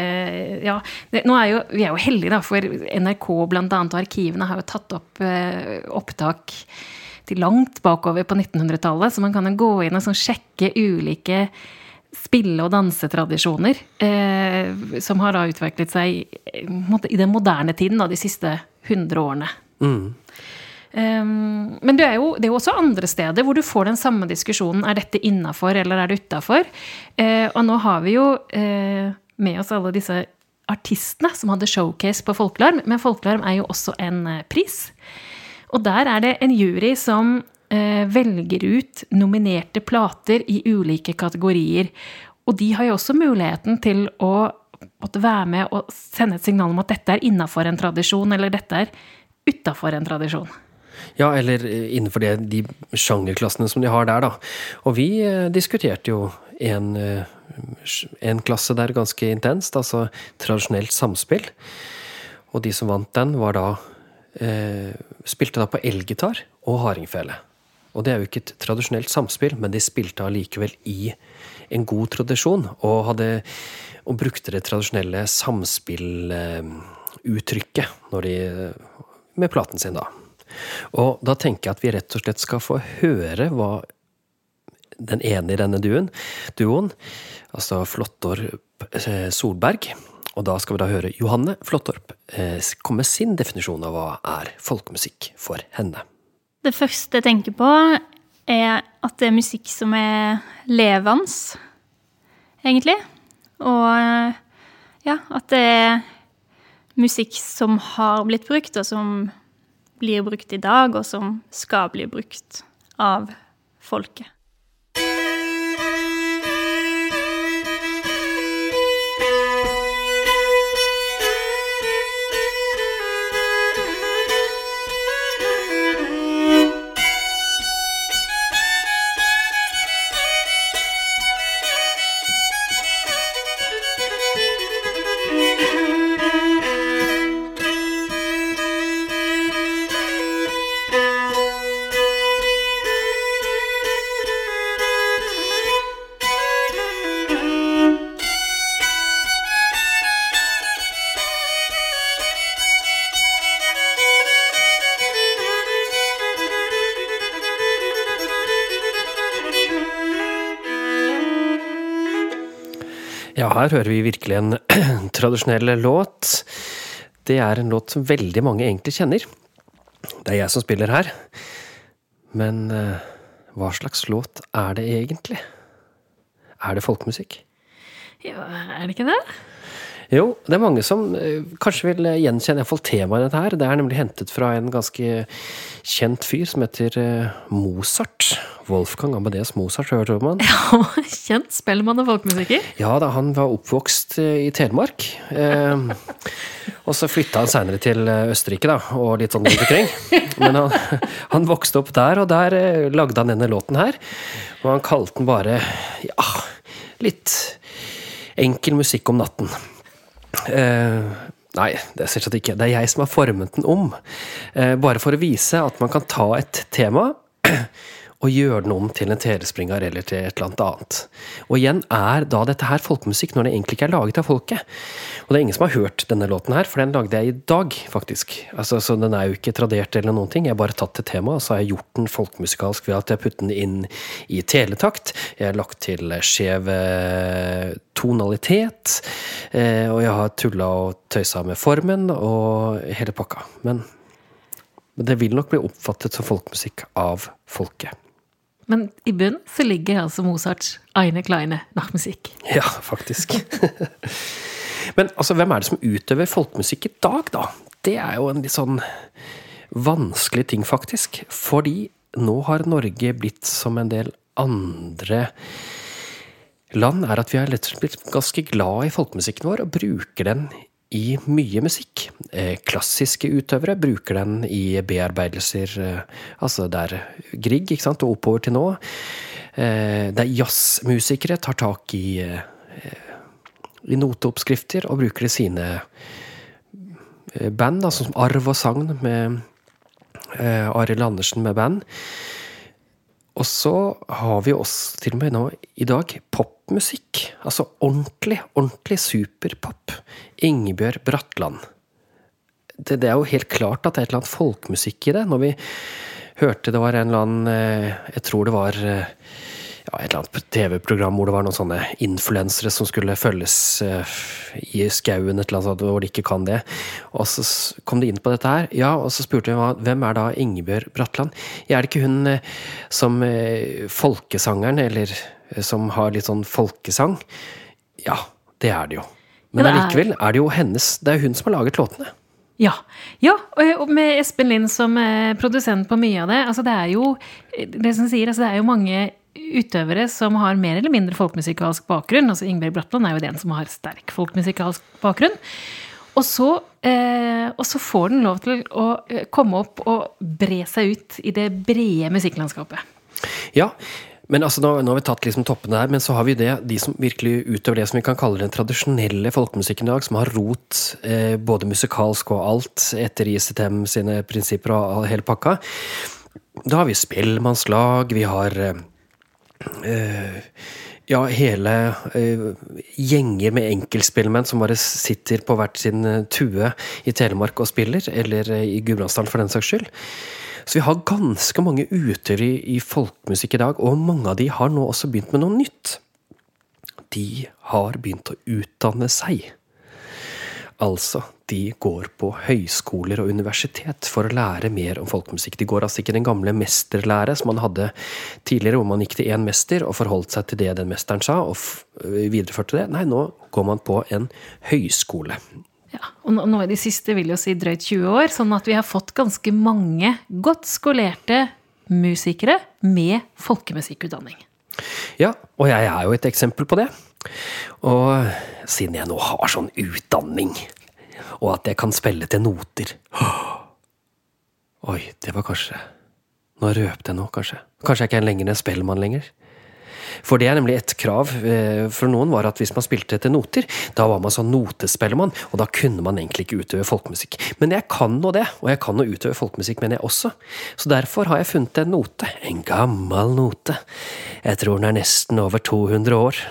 Ja, det, nå er jo, vi er jo heldige, da, for NRK blant annet og arkivene har jo tatt opp eh, opptak til langt bakover på 1900-tallet, så man kan jo gå inn og sånn sjekke ulike spille- og dansetradisjoner eh, som har da utviklet seg i, den moderne tiden, da, de siste 100 årene. Mm. Um, men det er, jo, det er jo også andre steder hvor du får den samme diskusjonen. Er dette innafor, eller er det utafor? Eh, og nå har vi jo eh, med oss alle disse artistene som hadde showcase på Folkelarm. Men Folkelarm er jo også en eh, pris. Og der er det en jury som velger ut nominerte plater i ulike kategorier. Og de har jo også muligheten til å måtte være med og sende et signal om at dette er innafor en tradisjon, eller dette er utafor en tradisjon. Ja, eller eh, innenfor det, de sjangerklassene som de har der, da. Og vi eh, diskuterte jo en, eh, en klasse der ganske intenst, altså tradisjonelt samspill. Og de som vant den, var da eh, Spilte da på elgitar og hardingfele. Og det er jo ikke et tradisjonelt samspill, men de spilte allikevel i en god tradisjon, og, hadde, og brukte det tradisjonelle samspilluttrykket når de med platen sin, da. Og da tenker jeg at vi rett og slett skal få høre hva den ene i denne duen, duoen, altså Flåttorp eh, Solberg, og da skal vi da høre Johanne Flåttorp eh, komme med sin definisjon av hva er folkemusikk for henne. Det første jeg tenker på, er at det er musikk som er levende, egentlig. Og ja, at det er musikk som har blitt brukt, og som blir brukt i dag, og som skal bli brukt av folket. Her hører vi virkelig en tradisjonell låt. Det er en låt som veldig mange egentlig kjenner. Det er jeg som spiller her. Men eh, hva slags låt er det egentlig? Er det folkemusikk? Ja, er det ikke det? Jo, det er mange som eh, kanskje vil gjenkjenne iallfall temaet i dette her. Det er nemlig hentet fra en ganske kjent fyr som heter eh, Mozart. Wolfgang Amadeus Mozart, hørte du om han? Ja, Kjent spellemann og folkemusiker. Ja da, han var oppvokst eh, i Telemark. Eh, og så flytta han seinere til eh, Østerrike, da, og litt sånn rundt omkring. Men han, han vokste opp der, og der eh, lagde han denne låten her. Og han kalte den bare ja, litt enkel musikk om natten. Eh, nei, det er selvsagt ikke. Det er jeg som har formet den om. Eh, bare for å vise at man kan ta et tema og gjøre den om til en telespringer eller til et eller annet. Og igjen er da dette her folkemusikk når det egentlig ikke er laget av folket. Og det er ingen som har hørt denne låten her, for den lagde jeg i dag, faktisk. Altså, så den er jo ikke tradert eller noen ting. Jeg har bare tatt et tema, og så har jeg gjort den folkemusikalsk ved at jeg har puttet den inn i teletakt. Jeg har lagt til skjev eh, tonalitet, eh, og jeg har tulla og tøysa med formen og hele pakka. Men det vil nok bli oppfattet som folkemusikk av folket. Men i bunnen så ligger altså Mozarts Eine Kleine Nachmusikk. Ja, faktisk. Men altså, hvem er det som utøver folkemusikk i dag, da? Det er jo en litt sånn vanskelig ting, faktisk. Fordi nå har Norge blitt som en del andre land, er at vi rett blitt ganske glad i folkemusikken vår og bruker den i mye musikk. Eh, klassiske utøvere bruker den i bearbeidelser, eh, altså der er Grieg, ikke sant, og oppover til nå. Der er jazzmusikere tar tak i, i noteoppskrifter og bruker det i sine band, altså som Arv og Sagn med Arild Andersen med band. Og så har vi oss til og med nå i dag popmusikk. Altså ordentlig, ordentlig superpop. Ingebjørg Bratland. Det, det, er jo helt klart at det er et eller annet folkemusikk i det. Når vi hørte det var en eller annen eh, Jeg tror det var eh, ja, et eller annet TV-program hvor det var noen sånne influensere som skulle følges uh, i skauen, et eller annet hvor de ikke kan det. Og så kom de inn på dette her, ja, og så spurte vi hvem er da Ingebjørg Bratland? Ja, er det ikke hun som folkesangeren, eller som har litt sånn folkesang? Ja, det er det jo. Men allikevel er det jo hennes Det er hun som har laget låtene. Ja. ja. og med Espen Lind som produsent på mye av det. altså Det er jo det som sier, altså det er jo mange utøvere som har mer eller mindre folkemusikalsk bakgrunn. altså Ingebjørg Bratland er jo den som har sterk folkemusikalsk bakgrunn. Og så, eh, og så, får den lov til å eh, komme opp og bre seg ut i det brede musikklandskapet. Ja, men altså, nå, nå, har vi tatt liksom toppene her, men så har vi det, de som virkelig utøver det som vi kan kalle den tradisjonelle folkemusikken i dag, som har rot eh, både musikalsk og alt etter ICTM sine prinsipper og hele pakka. Da har vi spellemannslag, vi har eh, Eh, ja, hele eh, gjenger med enkeltspillmenn som bare sitter på hvert sin uh, tue i Telemark og spiller, eller uh, i Gudbrandsdalen for den saks skyld. Så vi har ganske mange utøvere i, i folkemusikk i dag, og mange av de har nå også begynt med noe nytt. De har begynt å utdanne seg. Altså, de går på høyskoler og universitet for å lære mer om folkemusikk. De går altså ikke den gamle mesterlære som man hadde tidligere, hvor man gikk til én mester og forholdt seg til det den mesteren sa, og videreførte det. Nei, nå går man på en høyskole. Ja, og nå i de siste vil jo si drøyt 20 år, sånn at vi har fått ganske mange godt skolerte musikere med folkemusikkutdanning. Ja, og jeg er jo et eksempel på det. Og siden jeg nå har sånn utdanning, og at jeg kan spille til noter Oi, det var kanskje Nå røpte jeg noe, kanskje. Kanskje jeg ikke er lenger en spellemann lenger. For det er nemlig et krav eh, for noen var at hvis man spilte etter noter, da var man sånn notespellemann, og da kunne man egentlig ikke utøve folkemusikk. Men jeg kan nå det, og jeg kan nå utøve folkemusikk, mener jeg også. Så derfor har jeg funnet en note. En gammel note. Jeg tror den er nesten over 200 år.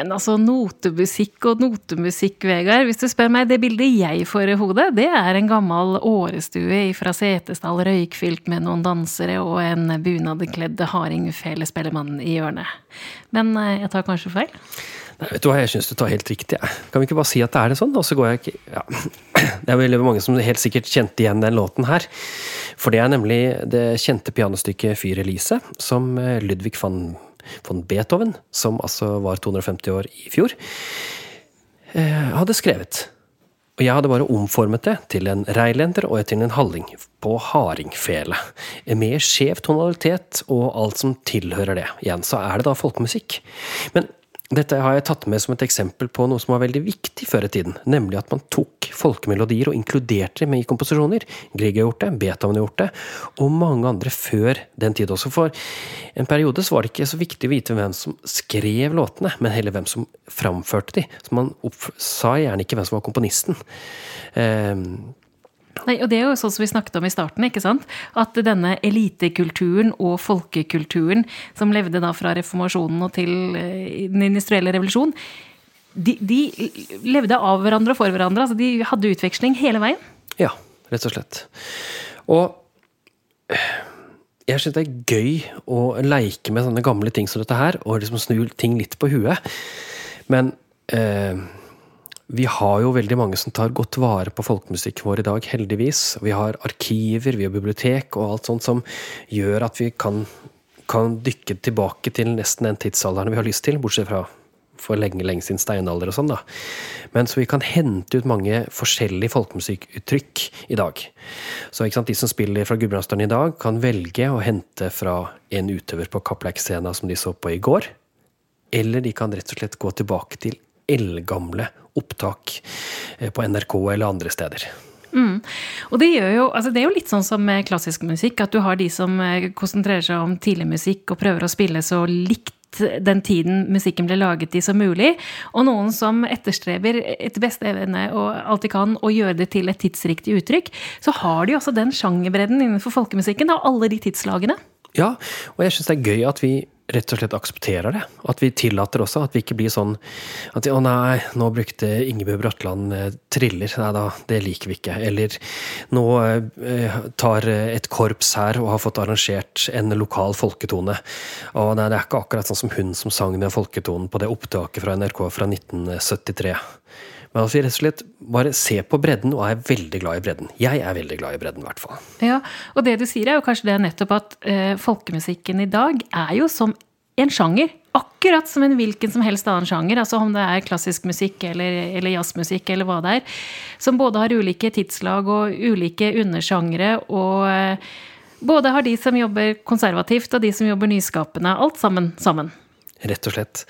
Men altså, notemusikk og notemusikk, Vegard. Hvis du spør meg, det bildet jeg får i hodet, det er en gammel årestue fra Setesdal, røykfylt med noen dansere og en bunadkledd hardingfelespellemann i hjørnet. Men eh, jeg tar kanskje feil? Nei, vet du hva, jeg syns du tar helt riktig. Jeg. Kan vi ikke bare si at det er det sånn? Og så går jeg ikke ja. Det er veldig mange som helt sikkert kjente igjen den låten her. For det er nemlig det kjente pianostykket Fyr Elise, som eh, Ludvig van, von Beethoven, som altså var 250 år i fjor, eh, hadde skrevet. Og jeg hadde bare omformet det til en reilender og til en halling på hardingfele. Med skjev tonalitet og alt som tilhører det. Igjen så er det da folkemusikk. Men dette har jeg tatt med som et eksempel på noe som var veldig viktig før i tiden, nemlig at man tok folkemelodier og inkluderte dem i komposisjoner. Grieg har gjort det, Beethoven har gjort det, og mange andre før den tid også. For en periode så var det ikke så viktig å vite hvem som skrev låtene, men heller hvem som framførte de. Så man sa gjerne ikke hvem som var komponisten. Nei, og det er jo sånn som vi snakket om i starten, ikke sant? At denne elitekulturen og folkekulturen som levde da fra reformasjonen og til eh, den industrielle revolusjon, de, de levde av hverandre og for hverandre. altså De hadde utveksling hele veien. Ja, rett og slett. Og jeg syns det er gøy å leike med sånne gamle ting som dette her, og liksom snu ting litt på huet. Men eh, vi har jo veldig mange som tar godt vare på folkemusikken vår i dag, heldigvis. Vi har arkiver, vi har bibliotek og alt sånt som gjør at vi kan, kan dykke tilbake til nesten den tidsalderen vi har lyst til, bortsett fra for lenge, lenge siden steinalder og sånn, da. Men så vi kan hente ut mange forskjellige folkemusikkuttrykk i dag. Så sant, de som spiller fra Gudbrandsdølen i dag, kan velge å hente fra en utøver på Kappleik-scena som de så på i går. Eller de kan rett og slett gå tilbake til eldgamle opptak eh, på NRK eller andre steder. Mm. Og det, jo, altså det, er jo litt sånn som med klassisk musikk, at du har de som eh, konsentrerer seg om tidlig musikk og prøver å spille så likt den tiden musikken ble laget i som mulig, og noen som etterstreber etter beste evne og alt de kan å gjøre det til et tidsriktig uttrykk, så har de også den sjangerbredden innenfor folkemusikken av alle de tidslagene. Ja, og jeg syns det er gøy at vi rett og slett aksepterer det. At vi tillater også. At vi ikke blir sånn at å nei, nå brukte Ingebjørg Bratland eh, triller. Nei da, det liker vi ikke. Eller nå eh, tar et korps her og har fått arrangert en lokal folketone. Og nei, det er ikke akkurat sånn som hun som sang den folketonen på det opptaket fra NRK fra 1973. Men altså rett og slett bare se på bredden, og er veldig glad i bredden. Jeg er veldig glad i bredden, i hvert fall. Ja, og det du sier er jo kanskje det nettopp at eh, folkemusikken i dag er jo som en sjanger. Akkurat som en hvilken som helst annen sjanger. altså Om det er klassisk musikk eller, eller jazzmusikk eller hva det er. Som både har ulike tidslag og ulike undersjangre. Og eh, både har de som jobber konservativt og de som jobber nyskapende. Alt sammen sammen. Rett og slett.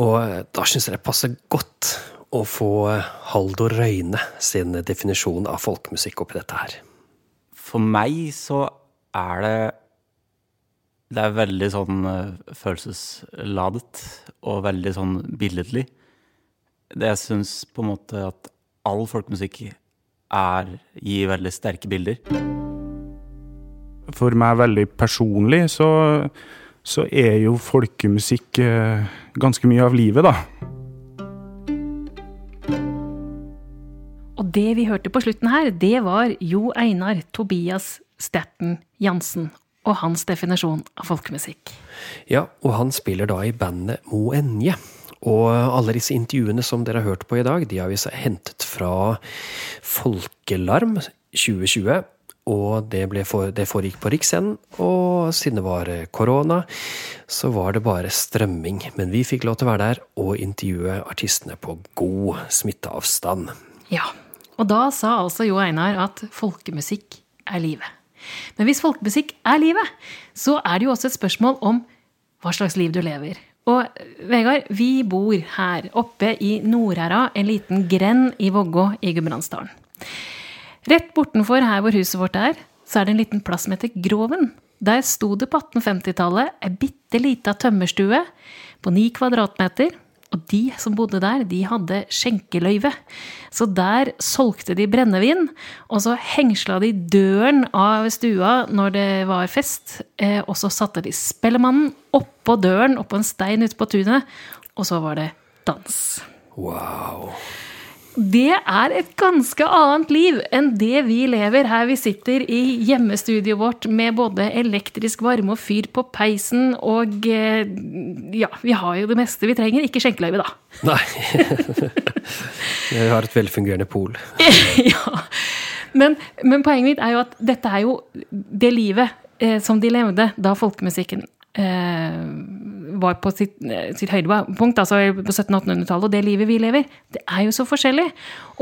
Og eh, da syns jeg det passer godt å få Haldor Røyne sin definisjon av folkemusikk oppi dette her. For meg så er det Det er veldig sånn uh, følelsesladet og veldig sånn billedlig. Det jeg syns på en måte at all folkemusikk er gir veldig sterke bilder. For meg veldig personlig så, så er jo folkemusikk uh, ganske mye av livet, da. Det vi hørte på slutten her, det var Jo Einar Tobias Statten Jansen og hans definisjon av folkemusikk. Ja, og han spiller da i bandet Mo Enje. Og alle disse intervjuene som dere har hørt på i dag, de har vi hentet fra Folkelarm 2020. Og det, for, det foregikk på Riksscenen, og siden det var korona, så var det bare strømming. Men vi fikk lov til å være der og intervjue artistene på god smitteavstand. Ja, og da sa altså Jo Einar at folkemusikk er livet. Men hvis folkemusikk er livet, så er det jo også et spørsmål om hva slags liv du lever. Og Vegard, vi bor her oppe i Nordherra, en liten grend i Vågå i Gudbrandsdalen. Rett bortenfor her hvor huset vårt er, så er det en liten plass som heter Groven. Der sto det på 1850-tallet ei bitte lita tømmerstue på ni kvadratmeter og de som bodde der, de hadde skjenkeløyve. Så der solgte de brennevin, og så hengsla de døren av stua når det var fest. Eh, og så satte de Spellemannen oppå døren, oppå en stein ute på tunet. og så var det dans. Wow. Det er et ganske annet liv enn det vi lever her vi sitter i hjemmestudioet vårt med både elektrisk varme og fyr på peisen og eh, Ja, vi har jo det meste vi trenger. Ikke skjenkeløyve, da. Nei. Vi har et velfungerende pol. ja. Men, men poenget mitt er jo at dette er jo det livet eh, som de levde da folkemusikken eh, var på sitt, eh, sitt høydepunkt, altså på 1700-1800-tallet, og det livet vi lever, det er jo så forskjellig.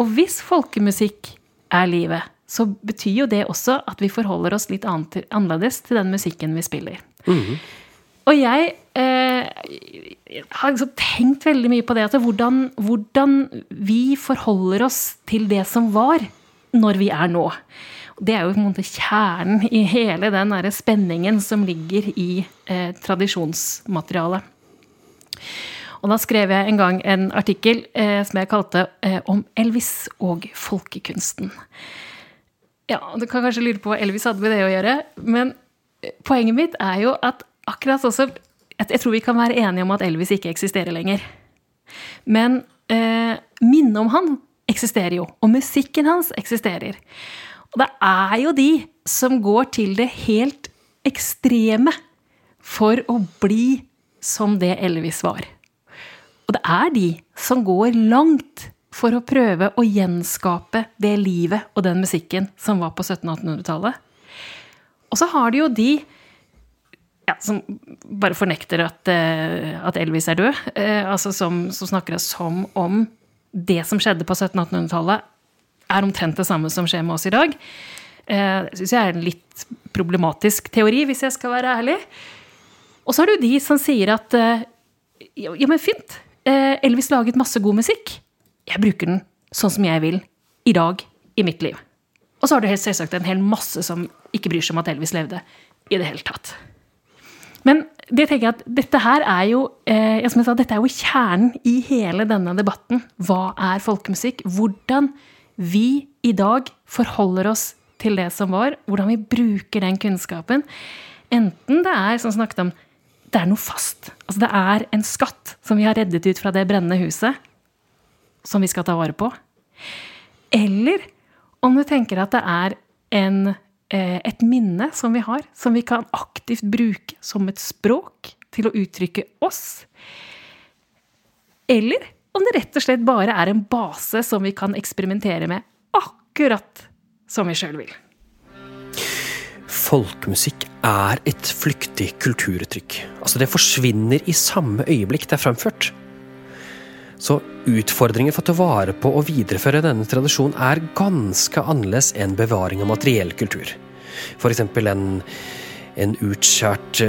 Og hvis folkemusikk er livet, så betyr jo det også at vi forholder oss litt annerledes til den musikken vi spiller. Og jeg eh, har liksom tenkt veldig mye på det, at hvordan, hvordan vi forholder oss til det som var, når vi er nå. Det er jo på en måte kjernen i hele den der spenningen som ligger i eh, tradisjonsmaterialet. Og da skrev jeg en gang en artikkel eh, som jeg kalte eh, 'Om Elvis og folkekunsten'. Ja, Du kan kanskje lure på hva Elvis hadde med det å gjøre, men eh, poenget mitt er jo at akkurat også jeg tror vi kan være enige om at Elvis ikke eksisterer lenger. Men eh, minnet om han eksisterer jo, og musikken hans eksisterer. Og det er jo de som går til det helt ekstreme for å bli som det Elvis var. Og det er de som går langt for å prøve å gjenskape det livet og den musikken som var på 1700-1800-tallet. Og så har de jo de ja, som bare fornekter at, eh, at Elvis er død. Eh, altså som, som snakker som om det som skjedde på 1700-1800-tallet, er omtrent det samme som skjer med oss i dag. Eh, det syns jeg er en litt problematisk teori, hvis jeg skal være ærlig. Og så det jo de som sier at eh, ja, men fint, eh, Elvis laget masse god musikk. Jeg bruker den sånn som jeg vil i dag i mitt liv. Og så har du helt selvsagt en hel masse som ikke bryr seg om at Elvis levde i det hele tatt. Men det tenker jeg at dette her er jo eh, som jeg sa, dette er jo kjernen i hele denne debatten. Hva er folkemusikk? Hvordan vi i dag forholder oss til det som var. Hvordan vi bruker den kunnskapen. Enten det er som snakket om, det er noe fast. Altså det er en skatt som vi har reddet ut fra det brennende huset, som vi skal ta vare på. Eller om du tenker at det er en et minne som vi har, som vi kan aktivt bruke som et språk til å uttrykke oss. Eller om det rett og slett bare er en base som vi kan eksperimentere med akkurat som vi sjøl vil. Folkemusikk er et flyktig kulturuttrykk. Altså, det forsvinner i samme øyeblikk det er fremført. Så utfordringen for å ta vare på og videreføre denne tradisjonen er ganske annerledes enn bevaring av materiell kultur. F.eks. en, en utskjært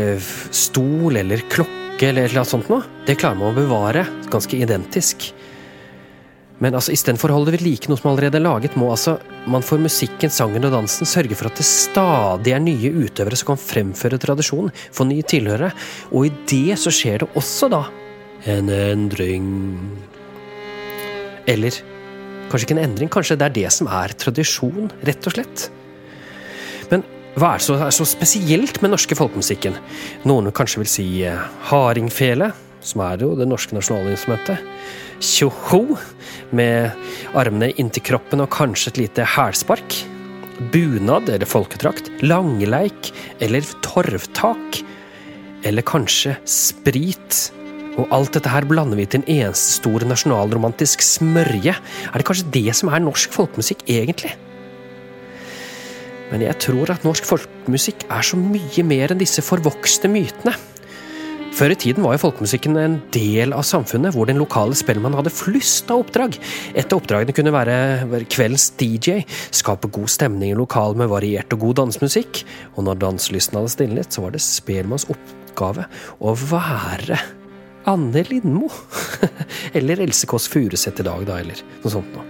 stol eller klokke eller noe sånt noe. Det klarer man å bevare ganske identisk. Men altså, istedenfor å holde ved like noe som allerede er laget, må altså man for musikken, sangen og dansen sørge for at det stadig er nye utøvere som kan fremføre tradisjonen, få nye tilhørere. Og i det så skjer det også da en endring. Eller kanskje ikke en endring, kanskje det er det som er tradisjon, rett og slett. Men hva er det som er så spesielt med norske folkemusikken? Noen kanskje vil si hardingfele, som er jo det norske nasjonalinstrumentet. Tjoho, med armene inntil kroppen og kanskje et lite hælspark. Bunad eller folketrakt. Langleik eller torvtak. Eller kanskje sprit. Og alt dette her blander vi til en eneste stor nasjonalromantisk smørje. Er det kanskje det som er norsk folkemusikk, egentlig? Men jeg tror at norsk folkemusikk er så mye mer enn disse forvokste mytene. Før i tiden var jo folkemusikken en del av samfunnet hvor den lokale spellemann hadde flust av oppdrag. Et av oppdragene kunne være kveldens DJ, skape god stemning i lokalet med variert og god dansemusikk. Og når danselysten hadde stilnet, så var det spellemanns oppgave å være Anne Lindmo. eller Else Kåss Furuseth i dag, da, eller noe sånt noe.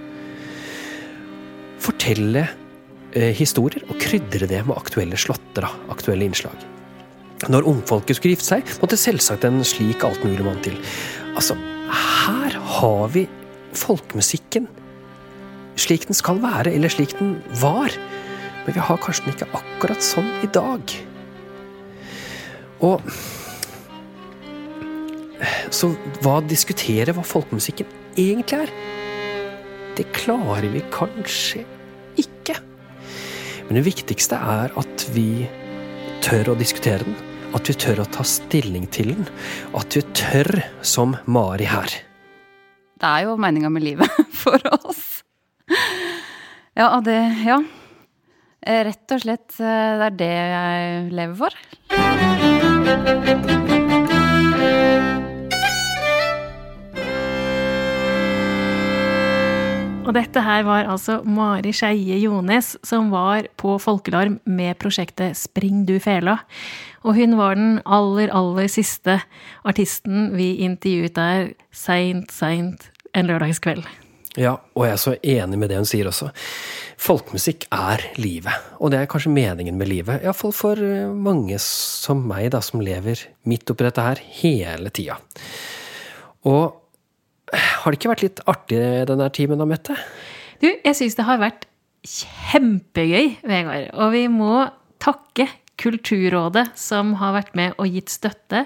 Fortelle historier og krydre det med aktuelle slåtter, aktuelle innslag. Når ungfolket skulle gifte seg, måtte selvsagt en slik altmuligmann til. Altså, her har vi folkemusikken slik den skal være, eller slik den var. Men vi har kanskje den ikke akkurat sånn i dag. Og Så hva diskutere hva folkemusikken egentlig er? Det klarer vi kanskje. Men det viktigste er at vi tør å diskutere den. At vi tør å ta stilling til den. At vi tør, som Mari her. Det er jo meninga med livet for oss. Ja, det Ja. Rett og slett, eh, det er det jeg lever for. Og dette her var altså Mari Skeie Jones, som var på Folkelarm med prosjektet Spring du fela. Og hun var den aller, aller siste artisten vi intervjuet der seint, seint en lørdagskveld. Ja, og jeg er så enig med det hun sier også. Folkemusikk er livet, og det er kanskje meningen med livet. Iallfall for eh, mange som meg, da, som lever midt oppi dette her hele tida. Og har det ikke vært litt artig denne timen da, Mette? Du, jeg syns det har vært kjempegøy, Vegard. Og vi må takke Kulturrådet, som har vært med og gitt støtte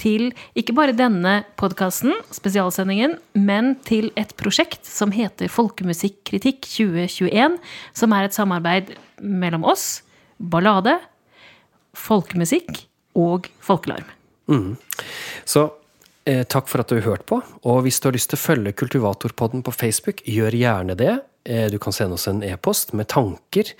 til ikke bare denne podkasten, spesialsendingen, men til et prosjekt som heter Folkemusikkritikk 2021, som er et samarbeid mellom oss, Ballade, folkemusikk og folkelarm. Mm. Så eh, takk for at du har hørt på. Og hvis du har lyst til å følge Kultivatorpodden på Facebook, gjør gjerne det. Eh, du kan sende oss en e-post med tanker.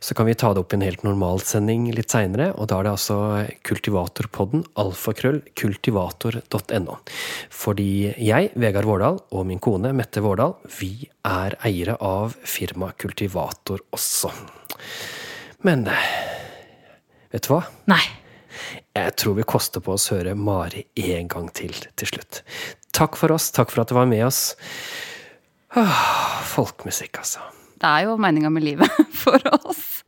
Så kan vi ta det opp i en helt normal sending litt seinere. Og da er det altså Kultivatorpodden, alfakrøll, kultivator.no. Fordi jeg, Vegard Vårdal, og min kone Mette Vårdal, vi er eiere av firmaet Kultivator også. Men eh, vet du hva? Nei. Jeg tror vi koster på oss høre Mari en gang til til slutt. Takk for oss, takk for at du var med oss. Åh, folkemusikk, altså. Det er jo meninga med livet for oss.